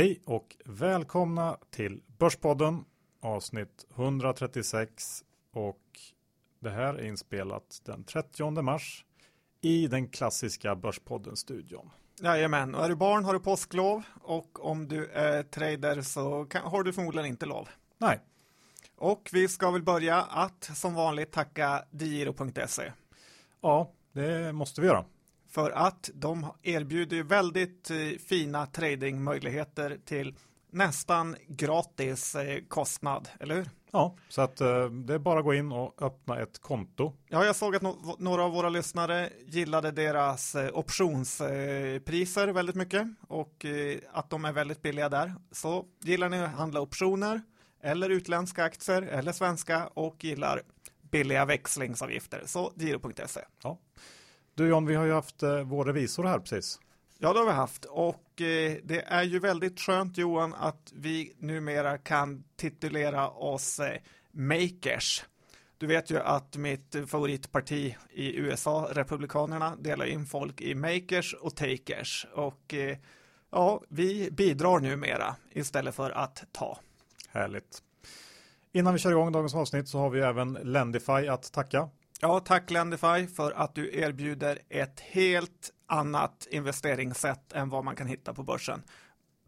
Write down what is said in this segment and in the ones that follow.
Hej och välkomna till Börspodden avsnitt 136 och det här är inspelat den 30 mars i den klassiska Börspodden-studion. Jajamän, och är du barn har du påsklov och om du är trader så kan, har du förmodligen inte lov. Nej, Och vi ska väl börja att som vanligt tacka digiro.se ja, det måste vi göra. För att de erbjuder ju väldigt eh, fina tradingmöjligheter till nästan gratis eh, kostnad, eller hur? Ja, så att eh, det är bara att gå in och öppna ett konto. Ja, jag såg att no några av våra lyssnare gillade deras optionspriser väldigt mycket och att de är väldigt billiga där. Så gillar ni att handla optioner eller utländska aktier eller svenska och gillar billiga växlingsavgifter så giro.se. Ja. Du John, vi har ju haft eh, vår revisor här precis. Ja, det har vi haft och eh, det är ju väldigt skönt Johan att vi numera kan titulera oss eh, makers. Du vet ju att mitt favoritparti i USA, Republikanerna, delar in folk i makers och takers och ja, vi bidrar numera istället för att ta. Härligt. Innan vi kör igång dagens avsnitt så har vi även Lendify att tacka. Ja, tack Lendify för att du erbjuder ett helt annat investeringssätt än vad man kan hitta på börsen.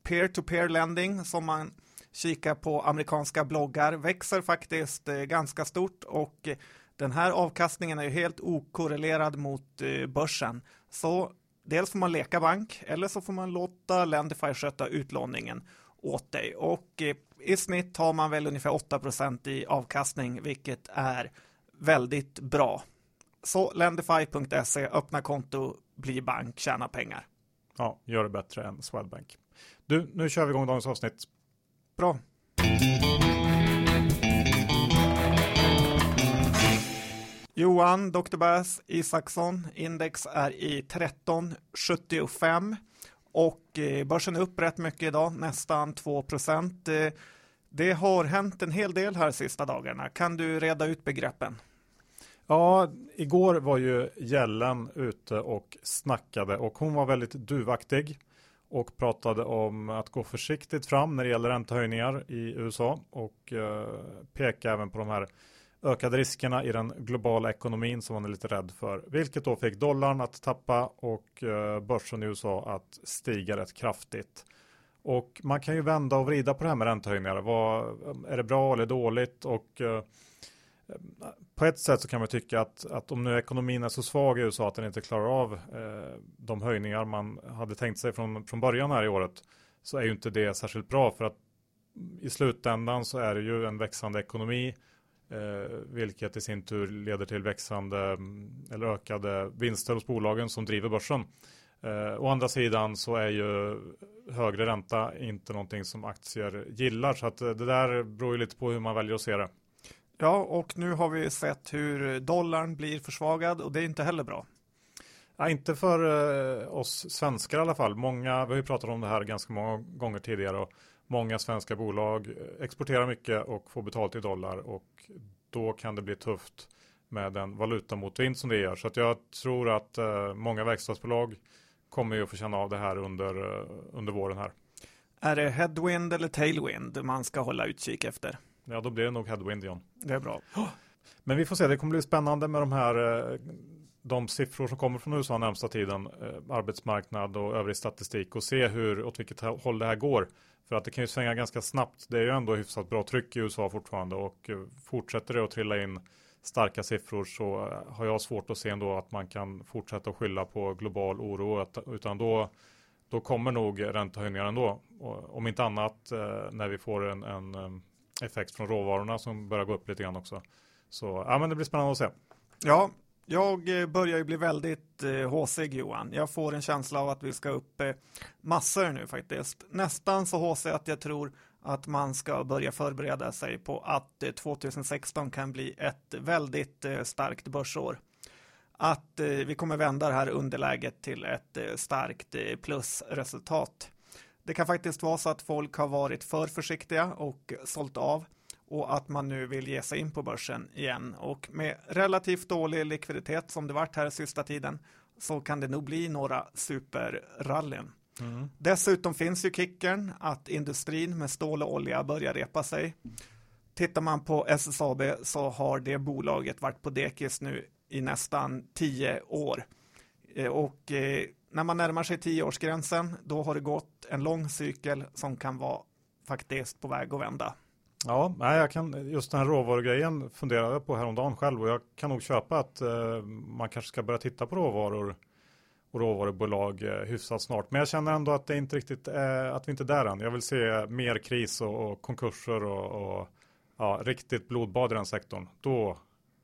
Peer-to-peer lending som man kikar på amerikanska bloggar växer faktiskt eh, ganska stort och den här avkastningen är ju helt okorrelerad mot eh, börsen. Så dels får man leka bank eller så får man låta Lendify sköta utlåningen åt dig och eh, i snitt har man väl ungefär 8% i avkastning vilket är väldigt bra. Så lendify.se, öppna konto, bli bank, tjäna pengar. Ja, gör det bättre än Swedbank. Du, nu kör vi igång dagens avsnitt. Bra. Johan, Dr. Bass, Isaksson, index är i 1375 och eh, börsen är upp rätt mycket idag, nästan 2 procent. Eh, Det har hänt en hel del här sista dagarna. Kan du reda ut begreppen? Ja, igår var ju Gällen ute och snackade och hon var väldigt duvaktig och pratade om att gå försiktigt fram när det gäller räntehöjningar i USA och eh, peka även på de här ökade riskerna i den globala ekonomin som man är lite rädd för, vilket då fick dollarn att tappa och eh, börsen i USA att stiga rätt kraftigt. Och man kan ju vända och vrida på det här med räntehöjningar. Vad, är det bra eller dåligt? Och eh, Eh, på ett sätt så kan man tycka att, att om nu ekonomin är så svag i USA att den inte klarar av eh, de höjningar man hade tänkt sig från, från början här i året så är ju inte det särskilt bra för att i slutändan så är det ju en växande ekonomi eh, vilket i sin tur leder till växande mm, eller ökade vinster hos bolagen som driver börsen. Eh, å andra sidan så är ju högre ränta inte någonting som aktier gillar så att eh, det där beror ju lite på hur man väljer att se det. Ja, och nu har vi sett hur dollarn blir försvagad och det är inte heller bra. Ja, inte för eh, oss svenskar i alla fall. Många, vi har ju pratat om det här ganska många gånger tidigare och många svenska bolag exporterar mycket och får betalt i dollar och då kan det bli tufft med den valutamotvind som det gör. Så att jag tror att eh, många verkstadsbolag kommer ju att få känna av det här under, eh, under våren här. Är det headwind eller tailwind man ska hålla utkik efter? Ja, då blir det nog headwind John. Det är bra. Men vi får se, det kommer bli spännande med de här eh, de siffror som kommer från USA närmsta tiden, eh, arbetsmarknad och övrig statistik och se hur, åt vilket håll det här går. För att det kan ju svänga ganska snabbt. Det är ju ändå hyfsat bra tryck i USA fortfarande och eh, fortsätter det att trilla in starka siffror så har jag svårt att se ändå att man kan fortsätta att skylla på global oro utan då, då kommer nog räntehöjningar ändå. Om inte annat när vi får en, en effekt från råvarorna som börjar gå upp lite grann också. Så ja, men det blir spännande att se. Ja, jag eh, börjar ju bli väldigt eh, håsig Johan. Jag får en känsla av att vi ska upp eh, massor nu faktiskt. Nästan så håsig att jag tror att man ska börja förbereda sig på att eh, 2016 kan bli ett väldigt eh, starkt börsår. Att eh, vi kommer vända det här underläget till ett eh, starkt eh, plusresultat. Det kan faktiskt vara så att folk har varit för försiktiga och sålt av och att man nu vill ge sig in på börsen igen. Och med relativt dålig likviditet som det varit här sista tiden så kan det nog bli några superrallyn. Mm. Dessutom finns ju kickern att industrin med stål och olja börjar repa sig. Tittar man på SSAB så har det bolaget varit på dekis nu i nästan tio år. Eh, och eh, när man närmar sig tioårsgränsen, då har det gått en lång cykel som kan vara faktiskt på väg att vända. Ja, nej, jag kan, just den här råvarugrejen funderade jag på häromdagen själv och jag kan nog köpa att eh, man kanske ska börja titta på råvaror och råvarubolag eh, hyfsat snart. Men jag känner ändå att det inte riktigt är, att vi inte är där än. Jag vill se mer kris och, och konkurser och, och ja, riktigt blodbad i den sektorn. Då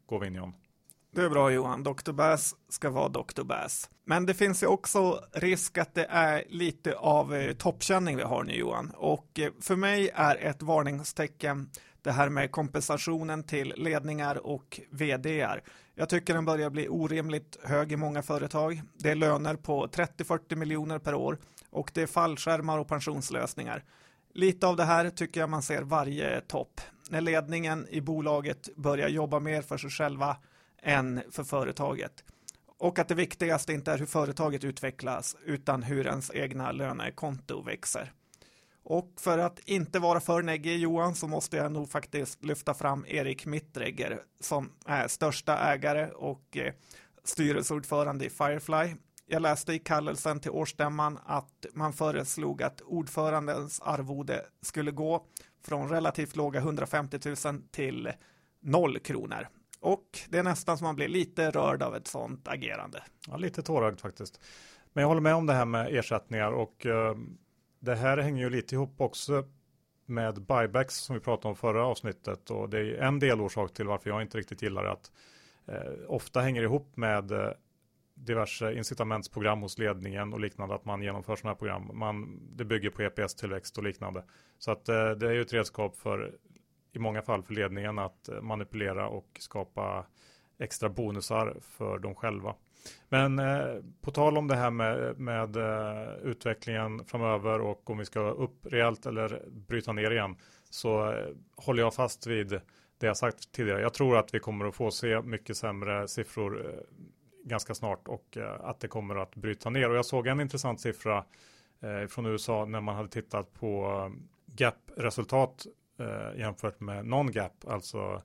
går vi in i om. Det är bra Johan, Dr. Bass ska vara Dr. Bass. Men det finns ju också risk att det är lite av eh, toppkänning vi har nu Johan. Och eh, för mig är ett varningstecken det här med kompensationen till ledningar och vdar. Jag tycker den börjar bli orimligt hög i många företag. Det är löner på 30-40 miljoner per år och det är fallskärmar och pensionslösningar. Lite av det här tycker jag man ser varje topp. När ledningen i bolaget börjar jobba mer för sig själva än för företaget. Och att det viktigaste inte är hur företaget utvecklas utan hur ens egna lönekonto växer. Och för att inte vara för neggig Johan så måste jag nog faktiskt lyfta fram Erik Mittregger som är största ägare och eh, styrelseordförande i Firefly. Jag läste i kallelsen till årsstämman att man föreslog att ordförandens arvode skulle gå från relativt låga 150 000 till noll kronor. Och det är nästan som man blir lite rörd av ett sånt agerande. Ja, lite tårögd faktiskt. Men jag håller med om det här med ersättningar och eh, det här hänger ju lite ihop också med buybacks som vi pratade om förra avsnittet och det är en delorsak till varför jag inte riktigt gillar det att eh, ofta hänger ihop med eh, diverse incitamentsprogram hos ledningen och liknande att man genomför sådana här program. Man, det bygger på EPS-tillväxt och liknande. Så att eh, det är ju ett redskap för i många fall för ledningen att eh, manipulera och skapa extra bonusar för dem själva. Men eh, på tal om det här med, med eh, utvecklingen framöver och om vi ska upp rejält eller bryta ner igen så eh, håller jag fast vid det jag sagt tidigare. Jag tror att vi kommer att få se mycket sämre siffror eh, ganska snart och eh, att det kommer att bryta ner. Och jag såg en intressant siffra eh, från USA när man hade tittat på eh, GAP-resultat eh, jämfört med non-gap, alltså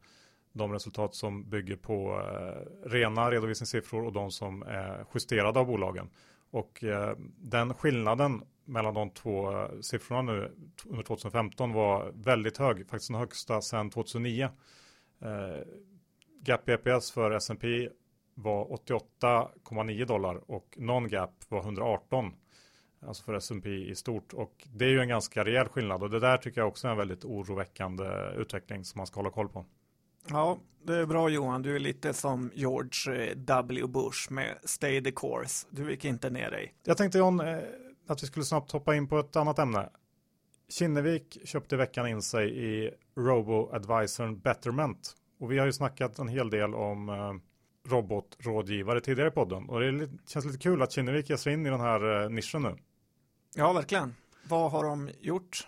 de resultat som bygger på eh, rena redovisningssiffror och de som är justerade av bolagen. Och eh, den skillnaden mellan de två eh, siffrorna nu under 2015 var väldigt hög, faktiskt den högsta sedan 2009. Eh, Gap EPS för S&P var 88,9 dollar och non-gap var 118 alltså för S&P i stort. Och det är ju en ganska rejäl skillnad och det där tycker jag också är en väldigt oroväckande utveckling som man ska hålla koll på. Ja, det är bra Johan. Du är lite som George eh, W. Bush med Stay the course. Du gick inte ner dig. Jag tänkte John eh, att vi skulle snabbt hoppa in på ett annat ämne. Kinnevik köpte i veckan in sig i Robo-advisorn Betterment. Och vi har ju snackat en hel del om eh, robotrådgivare tidigare i podden. Och det känns lite kul att Kinnevik ger sig in i den här nischen nu. Ja, verkligen. Vad har de gjort?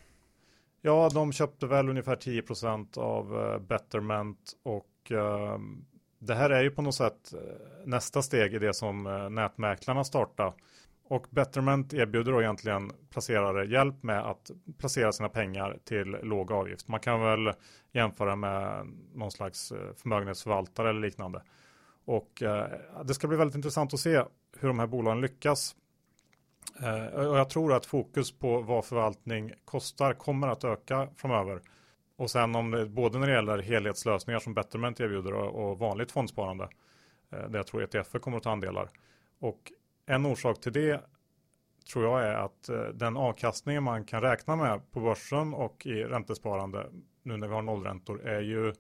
Ja, de köpte väl ungefär 10% av eh, Betterment och ehm, det här är ju på något sätt eh, nästa steg i det som eh, nätmäklarna startar. Och Betterment erbjuder då egentligen placerare hjälp med att placera sina pengar till låg avgift. Man kan väl jämföra med någon slags förmögenhetsförvaltare eller liknande. Och det ska bli väldigt intressant att se hur de här bolagen lyckas Eh, och jag tror att fokus på vad förvaltning kostar kommer att öka framöver. Och sen om det, både när det gäller helhetslösningar som Betterment erbjuder och, vanligt fondsparande, eh, där jag tror ETF kommer att ta andelar. Och en orsak till det tror jag är att eh, den avkastningen man kan räkna med på börsen och i räntesparande nu när vi har nollräntor är ju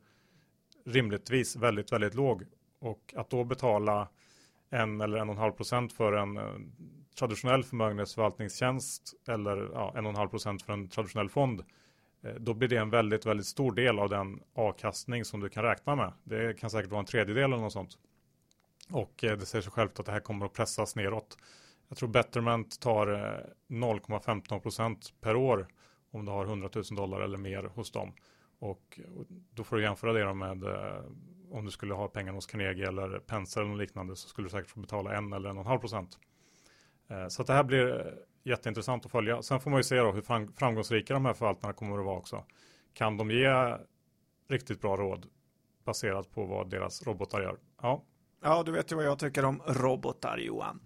rimligtvis väldigt, väldigt låg. Och att då betala en eller en och en halv procent för en traditionell förmögenhetsförvaltningstjänst eller ja, 1,5 procent för en traditionell fond eh, då blir det en väldigt, väldigt stor del av den avkastning som du kan räkna med. Det kan säkert vara en tredjedel eller något sånt. Och eh, det säger sig självt att det här kommer att pressas neråt. Jag tror Betterment tar eh, 0,15 procent per år om du har 100 000 dollar eller mer hos dem. Och då får du jämföra det med om du skulle ha pengar hos Carnegie eller Penser eller liknande så skulle du säkert få betala en eller en och en halv procent. Eh, så det här blir jätteintressant att följa. Sen får man ju se då hur framgångsrika de här förvaltarna kommer att vara också. Kan de ge riktigt bra råd baserat på vad deras robotar gör? Ja. Ja, du vet ju vad jag tycker om robotar, Johan.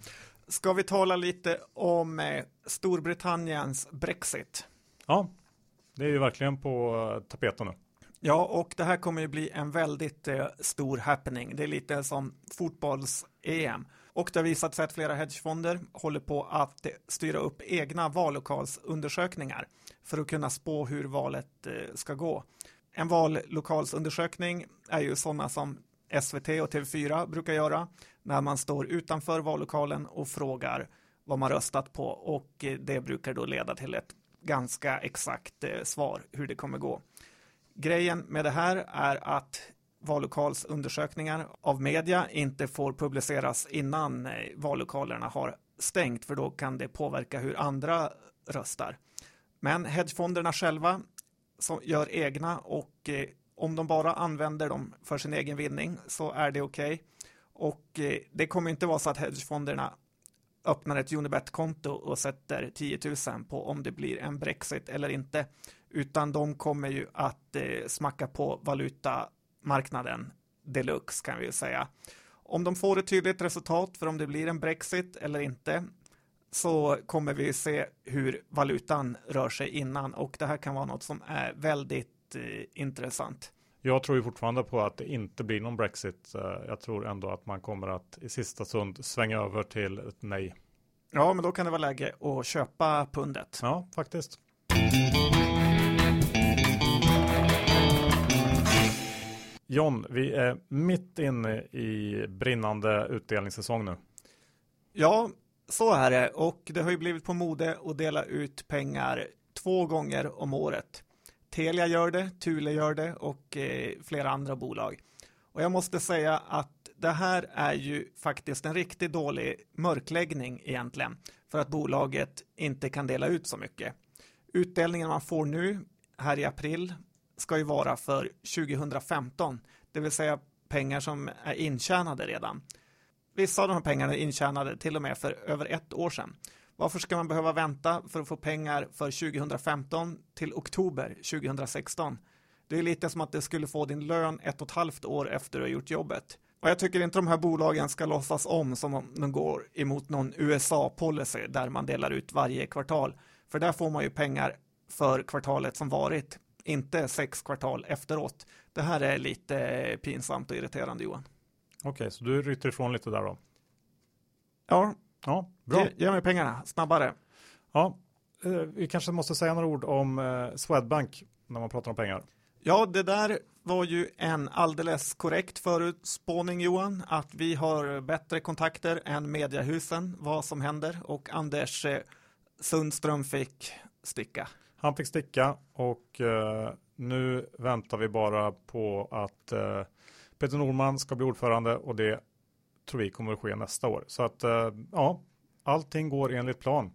Ska vi tala lite om eh, Storbritanniens Brexit? Ja, det är ju verkligen på eh, tapeten nu. Ja, och det här kommer ju bli en väldigt eh, stor happening. Det är lite som fotbolls-EM. Och det har visat sig att flera hedgefonder håller på att eh, styra upp egna vallokalsundersökningar för att kunna spå hur valet eh, ska gå. En vallokalsundersökning är ju sådana som SVT och TV4 brukar göra när man står utanför vallokalen och frågar vad man röstat på och eh, det brukar då leda till ett ganska exakt svar hur det kommer gå. Grejen med det här är att vallokalsundersökningar av media inte får publiceras innan eh, vallokalerna har stängt för då kan det påverka hur andra röstar. Men hedgefonderna själva som gör egna och eh, om de bara använder dem för sin egen vinning så är det okej. Okay. Och eh, det kommer inte vara så att hedgefonderna öppnar ett Unibet-konto och sätter 10 000 på om det blir en Brexit eller inte, utan de kommer ju att eh, smacka på valuta valutamarknaden deluxe kan vi ju säga. Om de får ett tydligt resultat för om det blir en Brexit eller inte så kommer vi se hur valutan rör sig innan och det här kan vara något som är väldigt eh, intressant. Jag tror ju fortfarande på att det inte blir någon Brexit. Eh, jag tror ändå att man kommer att i sista stund svänga över till ett nej. Ja, men då kan det vara läge att köpa pundet. Ja, faktiskt. John, vi är mitt inne i brinnande utdelningssäsong nu. Ja, så är det och det har ju blivit på mode att dela ut pengar två gånger om året. Telia gör det, Thule gör det och eh, flera andra bolag. Och jag måste säga att det här är ju faktiskt en riktigt dålig mörkläggning egentligen för att bolaget inte kan dela ut så mycket. Utdelningen man får nu här i april ska ju vara för 2015, det vill säga pengar som är intjänade redan. Vissa av de här pengarna är intjänade till och med för över ett år sedan. Varför ska man behöva vänta för att få pengar för 2015 till oktober 2016? Det är lite som att det skulle få din lön ett och ett halvt år efter du har gjort jobbet. Och jag tycker inte de här bolagen ska låtsas om som om de går emot någon USA-policy där man delar ut varje kvartal. För där får man ju pengar för kvartalet som varit, inte sex kvartal efteråt. Det här är lite pinsamt och irriterande Johan. Okej, okay, så du ryter ifrån lite där då? Ja, Ja, bra. Ge, ge mig pengarna snabbare. Ja, eh, vi kanske måste säga några ord om eh, Swedbank när man pratar om pengar. Ja, det där var ju en alldeles korrekt förutspåning Johan, att vi har bättre kontakter än mediehusen, vad som händer och Anders eh, Sundström fick sticka. Han fick sticka och eh, nu väntar vi bara på att eh, Peter Norman ska bli ordförande och det tror vi kommer att ske nästa år. Så att eh, ja, allting går enligt plan.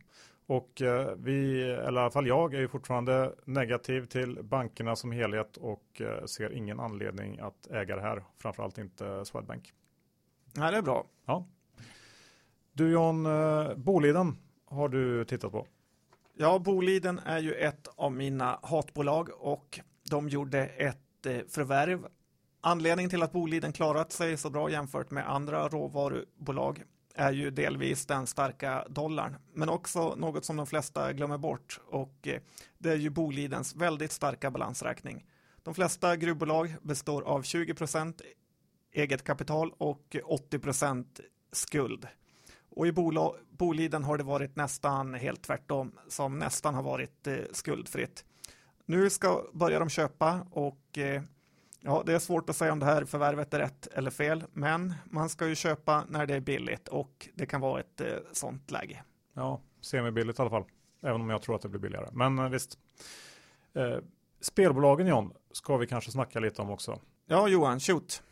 Och eh, vi, eller i alla fall jag, är ju fortfarande negativ till bankerna som helhet och eh, ser ingen anledning att äga det här. Framförallt inte Swedbank. Nej, det är bra. Ja. Du John, Boliden har du tittat på? Ja, Boliden är ju ett av mina hatbolag och de gjorde ett eh, förvärv Anledningen till att Boliden klarat sig så bra jämfört med andra råvarubolag är ju delvis den starka dollarn, men också något som de flesta glömmer bort och eh, det är ju Bolidens väldigt starka balansräkning. De flesta gruvbolag består av 20% eget kapital och 80% skuld. Och i Boliden har det varit nästan helt tvärtom, som nästan har varit eh, skuldfritt. Nu ska börja de köpa och eh, Ja, det är svårt att säga om det här förvärvet är rätt eller fel, men man ska ju köpa när det är billigt och det kan vara ett eh, sånt läge. Ja, semibilligt i alla fall, även om jag tror att det blir billigare. Men eh, visst, spelbolagen John, ska vi kanske snacka lite om också. Ja, Johan, shoot.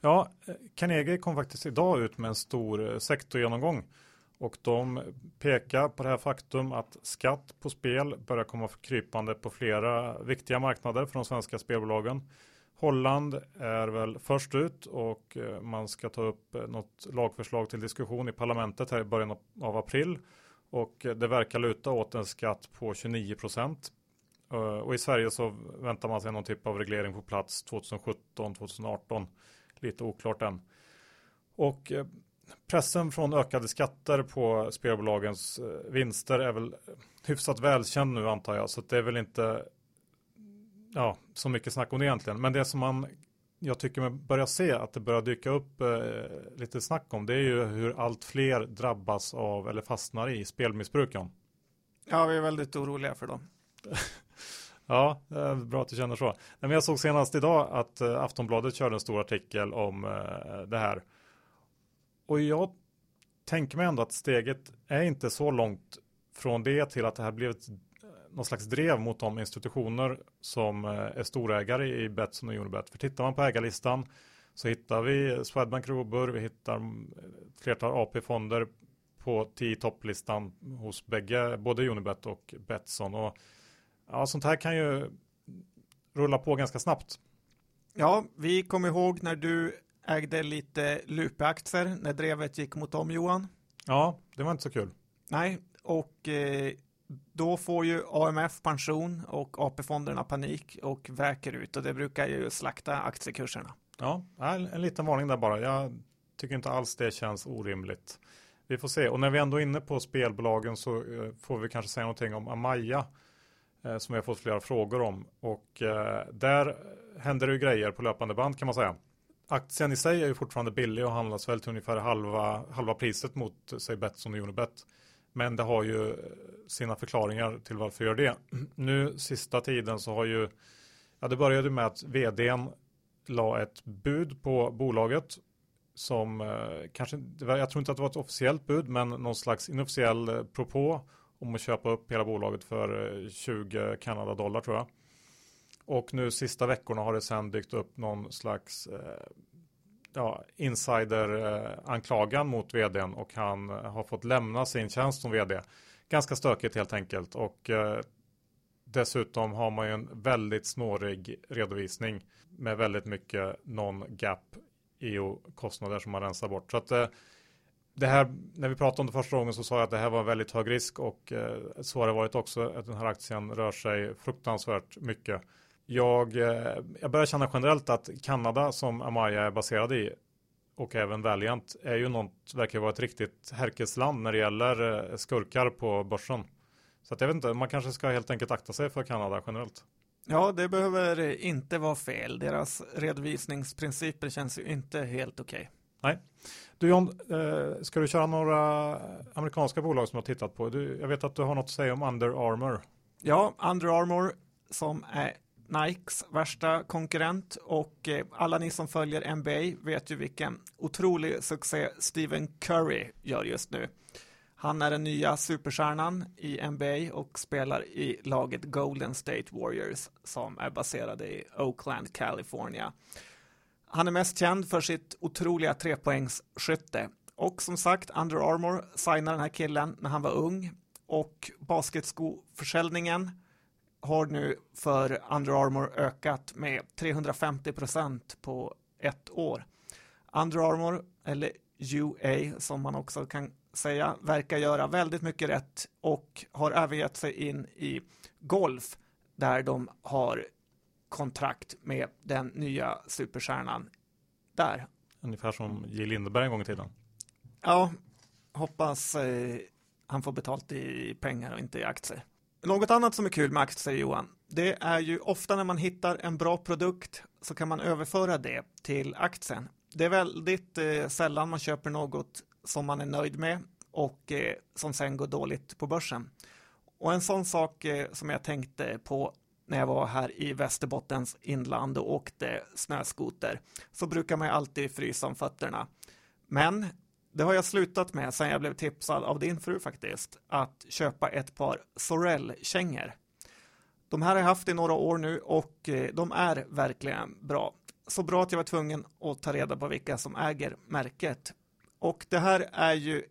Ja, eh, Carnegie kom faktiskt idag ut med en stor eh, sektorgenomgång och de pekar på det här faktum att skatt på spel börjar komma krypande på flera viktiga marknader för de svenska spelbolagen. Holland är väl först ut och eh, man ska ta upp något lagförslag till diskussion i parlamentet här i början av april. Och det verkar luta åt en skatt på 29 procent. Och i Sverige så väntar man sig någon typ av reglering på plats 2017, 2018. Lite oklart än. Och pressen från ökade skatter på spelbolagens vinster är väl hyfsat välkänd nu antar jag. Så det är väl inte ja, så mycket snack om det egentligen. Men det som man jag tycker man börjar se att det börjar dyka upp eh, lite snack om det är ju hur allt fler drabbas av eller fastnar i spelmissbruken. Ja, vi är väldigt oroliga för dem. ja, bra att du känner så. Men jag såg senast idag att eh, Aftonbladet körde en stor artikel om eh, det här. Och jag tänker mig ändå att steget är inte så långt från det till att det här blev ett eh, någon slags drev mot de institutioner som är storägare i Betsson och Unibet. För tittar man på ägarlistan så hittar vi Swedbank Robur, vi hittar ett flertal AP-fonder på 10 topplistan hos bägge, både Unibet och Betsson. Och ja, sånt här kan ju rulla på ganska snabbt. Ja, vi kommer ihåg när du ägde lite Lupe-aktier när drevet gick mot dem Johan. Ja, det var inte så kul. Nej, och eh, då får ju AMF pension och AP-fonderna panik och väker ut och det brukar ju slakta aktiekurserna. Ja, en liten varning där bara. Jag tycker inte alls det känns orimligt. Vi får se. Och när vi ändå är inne på spelbolagen så eh, får vi kanske säga någonting om Amaya Eh, som vi har fått flera frågor om. Och eh, där händer det ju grejer på löpande band kan man säga. Aktien i sig är ju fortfarande billig och handlas väl till ungefär halva, halva priset mot säg Betsson och Unibet. Men det har ju eh, sina förklaringar till varför gör det. Nu sista tiden så har ju, ja det började med att vdn la ett bud på bolaget som eh, kanske, jag tror inte att det var ett officiellt bud, men någon slags inofficiell eh, propå om att köpa upp hela bolaget för eh, 20 Kanada dollar tror jag. Och nu sista veckorna har det sen dykt upp någon slags eh, ja, insider-anklagan eh, mot vdn och han eh, har fått lämna sin tjänst som vd. Ganska stökigt helt enkelt och eh, dessutom har man ju en väldigt snårig redovisning med väldigt mycket non-gap EU-kostnader som man rensar bort. Så att eh, det här, när vi pratade om det första gången så sa jag att det här var en väldigt hög risk och eh, så har det varit också att den här aktien rör sig fruktansvärt mycket jag, eh, jag börjar känna generellt att Kanada som Amaya är baserad i och även Valiant är ju något, verkar vara ett riktigt härkesland när det gäller eh, skurkar på börsen. Så att jag vet inte, man kanske ska helt enkelt akta sig för Kanada generellt. Ja, det behöver inte vara fel. Deras redovisningsprinciper känns ju inte helt okej. Okay. Nej. Du John, eh, ska du köra några amerikanska bolag som du har tittat på? Du, jag vet att du har något att säga om Under Armour. Ja, Under Armour som är Nikes värsta konkurrent och eh, alla ni som följer NBA vet ju vilken otrolig succé Stephen Curry gör just nu. Han är den nya superstjärnan i NBA och spelar i laget Golden State Warriors som är baserade i Oakland, California. Han är mest känd för sitt otroliga trepoängsskytte och som sagt Under Armour signade den här killen när han var ung och basketskoförsäljningen har nu för Under Armour ökat med 350 procent på ett år. Under Armour, eller UA som man också kan säga, verkar göra väldigt mycket rätt och har även gett sig in i golf där de har kontrakt med den nya superstjärnan där. Ungefär som J. Lindeberg en gång i tiden. Ja, hoppas eh, han får betalt i pengar och inte i aktier. Något annat som är kul med aktier Johan, det är ju ofta när man hittar en bra produkt så kan man överföra det till aktien. Det är väldigt eh, sällan man köper något som man är nöjd med och eh, som sen går dåligt på börsen. Och en sån sak eh, som jag tänkte på när jag var här i Västerbottens inland och åkte snöskoter så brukar man ju alltid frysa om fötterna. Men det har jag slutat med sen jag blev tipsad av din fru faktiskt, att köpa ett par Sorell-kängor. De här har jag haft i några år nu och eh, de är verkligen bra. Så bra att jag var tvungen att ta reda på vilka som äger märket. Och det här är ju, i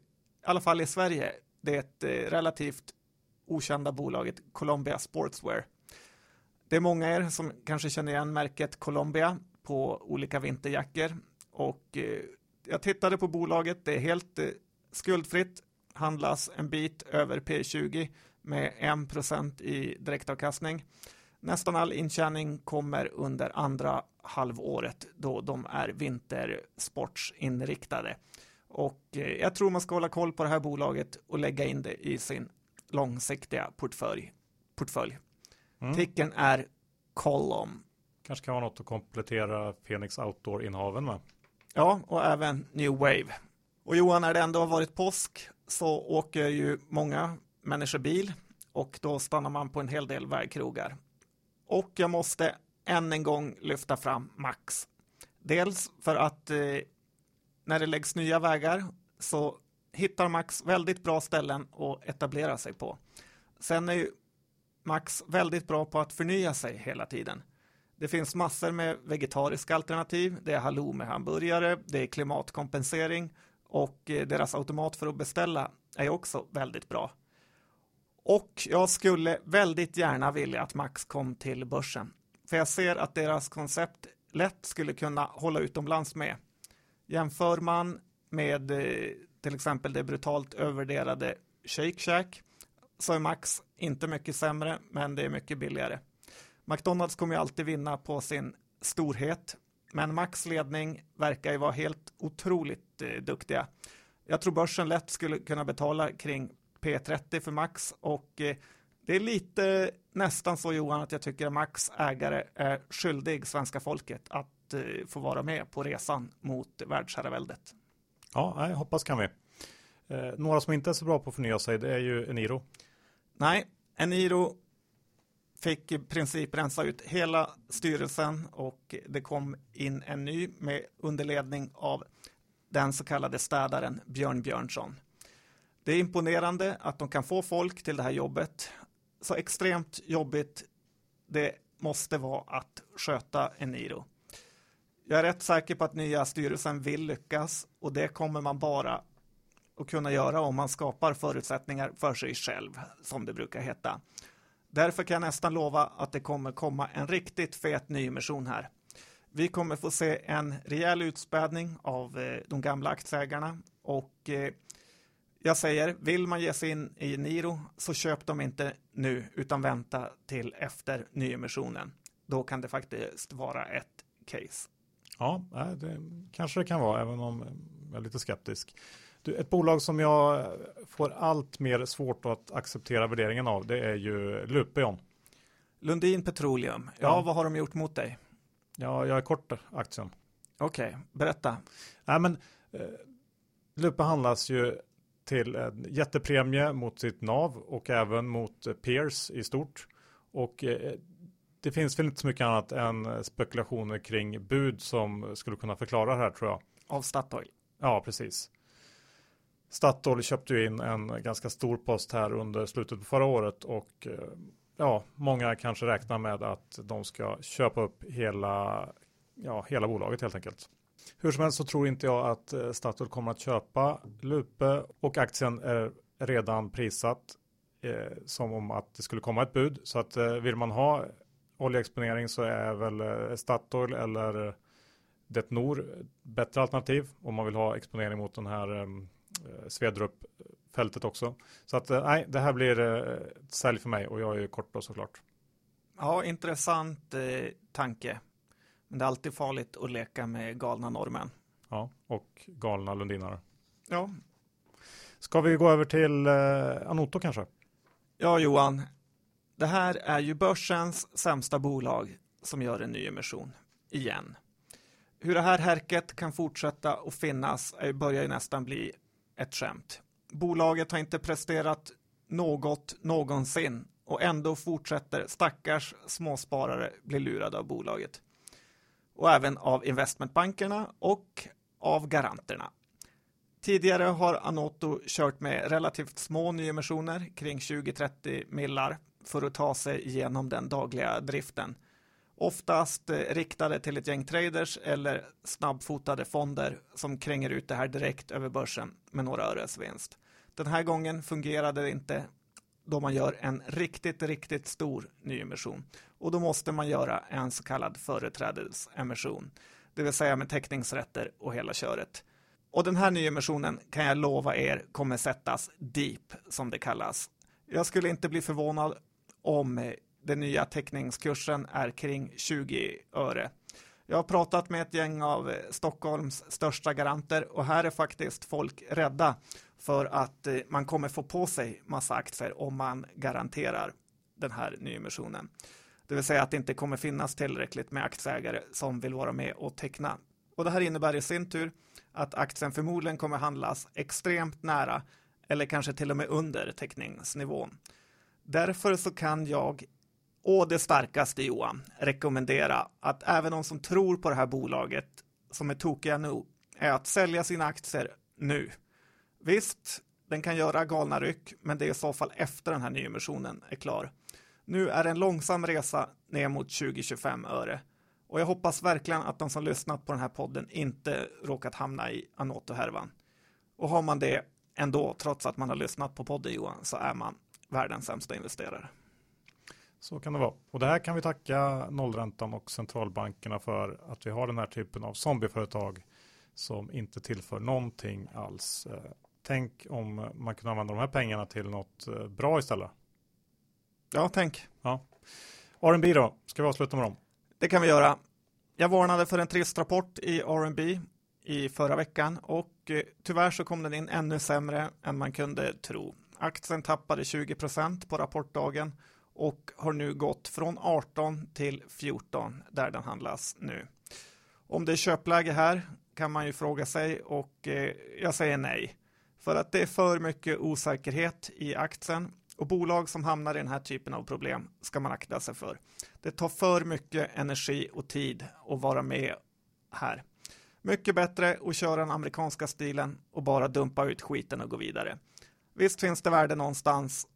alla fall i Sverige, det är ett eh, relativt okända bolaget Columbia Sportswear. Det är många er som kanske känner igen märket Columbia på olika vinterjackor och eh, jag tittade på bolaget, det är helt eh, skuldfritt, handlas en bit över P20 med 1 i direktavkastning. Nästan all intjäning kommer under andra halvåret då de är vintersportsinriktade. Och eh, jag tror man ska hålla koll på det här bolaget och lägga in det i sin långsiktiga portfölj. portfölj. Mm. Ticken är Column. Kanske kan vara något att komplettera Phoenix Outdoor-innehaven med. Ja, och även New Wave. Och Johan, när det ändå har varit påsk så åker ju många människor bil och då stannar man på en hel del vägkrogar. Och jag måste än en gång lyfta fram Max. Dels för att eh, när det läggs nya vägar så hittar Max väldigt bra ställen att etablera sig på. Sen är ju Max väldigt bra på att förnya sig hela tiden. Det finns massor med vegetariska alternativ. Det är halloumi-hamburgare, det är klimatkompensering och eh, deras automat för att beställa är också väldigt bra. Och jag skulle väldigt gärna vilja att Max kom till börsen. För jag ser att deras koncept lätt skulle kunna hålla utomlands med. Jämför man med eh, till exempel det brutalt övervärderade Shake Shack så är Max inte mycket sämre, men det är mycket billigare. McDonalds kommer ju alltid vinna på sin storhet, men Max ledning verkar ju vara helt otroligt eh, duktiga. Jag tror börsen lätt skulle kunna betala kring P30 för Max och eh, det är lite nästan så Johan att jag tycker att Max ägare är skyldig svenska folket att eh, få vara med på resan mot världsherraväldet. Ja, jag hoppas kan vi. Eh, några som inte är så bra på att förnya sig, det är ju Eniro. Nej, Eniro fick i princip rensa ut hela styrelsen och det kom in en ny med underledning av den så kallade städaren Björn Björnsson. Det är imponerande att de kan få folk till det här jobbet. Så extremt jobbigt det måste vara att sköta Eniro. Jag är rätt säker på att nya styrelsen vill lyckas och det kommer man bara att kunna göra om man skapar förutsättningar för sig själv, som det brukar heta. Därför kan jag nästan lova att det kommer komma en riktigt fet nyemission här. Vi kommer få se en rejäl utspädning av eh, de gamla aktieägarna och eh, jag säger, vill man ge sig in i Niro så köp dem inte nu utan vänta till efter nyemissionen. Då kan det faktiskt vara ett case. Ja, det kanske det kan vara, även om jag är lite skeptisk. Ett bolag som jag får allt mer svårt att acceptera värderingen av, det är ju Lupeon. Lundin Petroleum, ja, ja, vad har de gjort mot dig? Ja, jag är kort aktien. Okej, okay, berätta. Nej, men eh, Lupe handlas ju till en jättepremie mot sitt NAV och även mot peers i stort. Och eh, det finns väl inte så mycket annat än spekulationer kring bud som skulle kunna förklara det här tror jag. Av Statoil? Ja, precis. Statoil köpte ju in en ganska stor post här under slutet på förra året och eh, ja, många kanske räknar med att de ska köpa upp hela, ja, hela bolaget helt enkelt. Hur som helst så tror inte jag att eh, Statoil kommer att köpa Lupe och aktien är redan prissatt eh, som om att det skulle komma ett bud. Så att eh, vill man ha oljeexponering så är väl eh, Statoil eller Detnor bättre alternativ om man vill ha exponering mot den här eh, Svedrup-fältet också. Så att nej, det här blir ett sälj för mig och jag är ju kort då såklart. Ja, intressant eh, tanke. Men det är alltid farligt att leka med galna norrmän. Ja, och galna lundinare. Ja. Ska vi gå över till eh, Anoto kanske? Ja, Johan. Det här är ju börsens sämsta bolag som gör en ny emission. Igen. Hur det här härket kan fortsätta att finnas börjar ju nästan bli ett skämt. Bolaget har inte presterat något någonsin och ändå fortsätter stackars småsparare bli lurade av bolaget och även av investmentbankerna och av garanterna. Tidigare har Anoto kört med relativt små nyemissioner kring 20-30 millar för att ta sig igenom den dagliga driften. Oftast eh, riktade till ett gäng traders eller snabbfotade fonder som kränger ut det här direkt över börsen med några öres vinst. Den här gången fungerade det inte då man gör en riktigt, riktigt stor nyemission. Och då måste man göra en så kallad företrädesemission, det vill säga med teckningsrätter och hela köret. Och den här nyemissionen kan jag lova er kommer sättas deep, som det kallas. Jag skulle inte bli förvånad om eh, den nya teckningskursen är kring 20 öre. Jag har pratat med ett gäng av Stockholms största garanter och här är faktiskt folk rädda för att eh, man kommer få på sig massa aktier om man garanterar den här nyemissionen. Det vill säga att det inte kommer finnas tillräckligt med aktieägare som vill vara med och teckna. Och det här innebär i sin tur att aktien förmodligen kommer handlas extremt nära eller kanske till och med under teckningsnivån. Därför så kan jag å det starkaste Johan rekommendera att även de som tror på det här bolaget som är tokiga nu är att sälja sina aktier nu. Visst, den kan göra galna ryck, men det är i så fall efter den här nyemissionen är klar. Nu är det en långsam resa ner mot 20-25 öre och jag hoppas verkligen att de som lyssnat på den här podden inte råkat hamna i Anoto-härvan. Och har man det ändå, trots att man har lyssnat på podden Johan, så är man världens sämsta investerare. Så kan det vara. Och det här kan vi tacka nollräntan och centralbankerna för att vi har den här typen av zombieföretag som inte tillför någonting alls. Eh, tänk om man kunde använda de här pengarna till något eh, bra istället. Ja, tänk. Ja. R&B då, ska vi avsluta med dem? Det kan vi göra. Jag varnade för en trist rapport i R&B i förra veckan och eh, tyvärr så kom den in ännu sämre än man kunde tro. Aktien tappade 20% på rapportdagen och har nu gått från 18 till 14 där den handlas nu. Om det är köpläge här kan man ju fråga sig och eh, jag säger nej. För att det är för mycket osäkerhet i aktien och bolag som hamnar i den här typen av problem ska man akta sig för. Det tar för mycket energi och tid att vara med här. Mycket bättre att köra den amerikanska stilen och bara dumpa ut skiten och gå vidare. Visst finns det värde någonstans,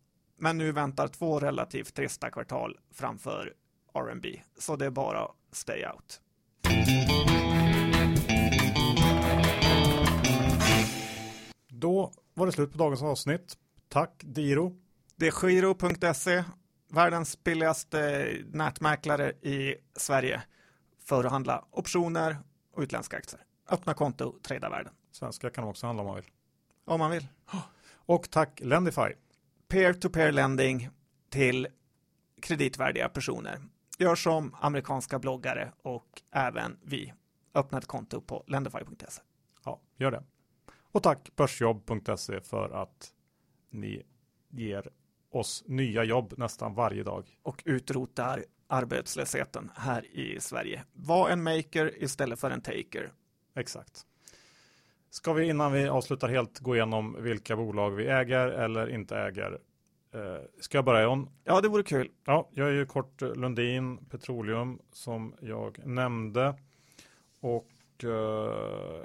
men nu väntar två relativt trista kvartal framför R&B, så det är bara stay out. Då var det slut på dagens avsnitt. Tack Diro. Det är Giro.se, världens billigaste nätmäklare i Sverige för att handla optioner och utländska aktier. Öppna konto, trada världen. Svenska kan de också handla om man vill. Om man vill. Och tack Lendify. Peer-to-peer lending till kreditvärdiga personer. Gör som amerikanska bloggare och även vi. Öppna ett konto på lendify.se. Ja, gör det. Och tack Börsjobb.se för att ni ger oss nya jobb nästan varje dag. Och utrotar arbetslösheten här i Sverige. Var en maker istället för en taker. Exakt. Ska vi innan vi avslutar helt gå igenom vilka bolag vi äger eller inte äger? Eh, ska jag börja John? Ja, det vore kul. Ja, jag är ju kort Lundin Petroleum som jag nämnde. Och eh,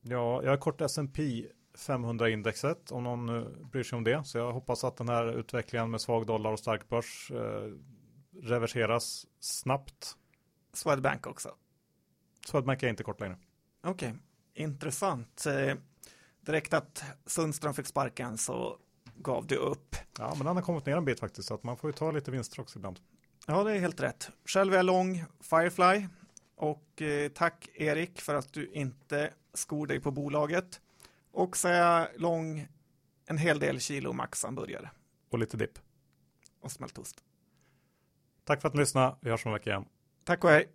ja, jag är kort S&P 500-indexet om någon nu bryr sig om det. Så jag hoppas att den här utvecklingen med svag dollar och stark börs eh, reverseras snabbt. Swedbank också. Swedbank är inte kort längre. Okej, okay. Intressant. Eh, direkt att Sundström fick sparken så gav det upp. Ja, men han har kommit ner en bit faktiskt, så att man får ju ta lite vinster också ibland. Ja, det är helt rätt. Själv är jag lång Firefly och eh, tack Erik för att du inte skor dig på bolaget. Och så är jag lång en hel del kilo Max hamburgare. Och lite dipp. Och smältost. Tack för att ni lyssnade. Vi hörs om en vecka igen. Tack och hej.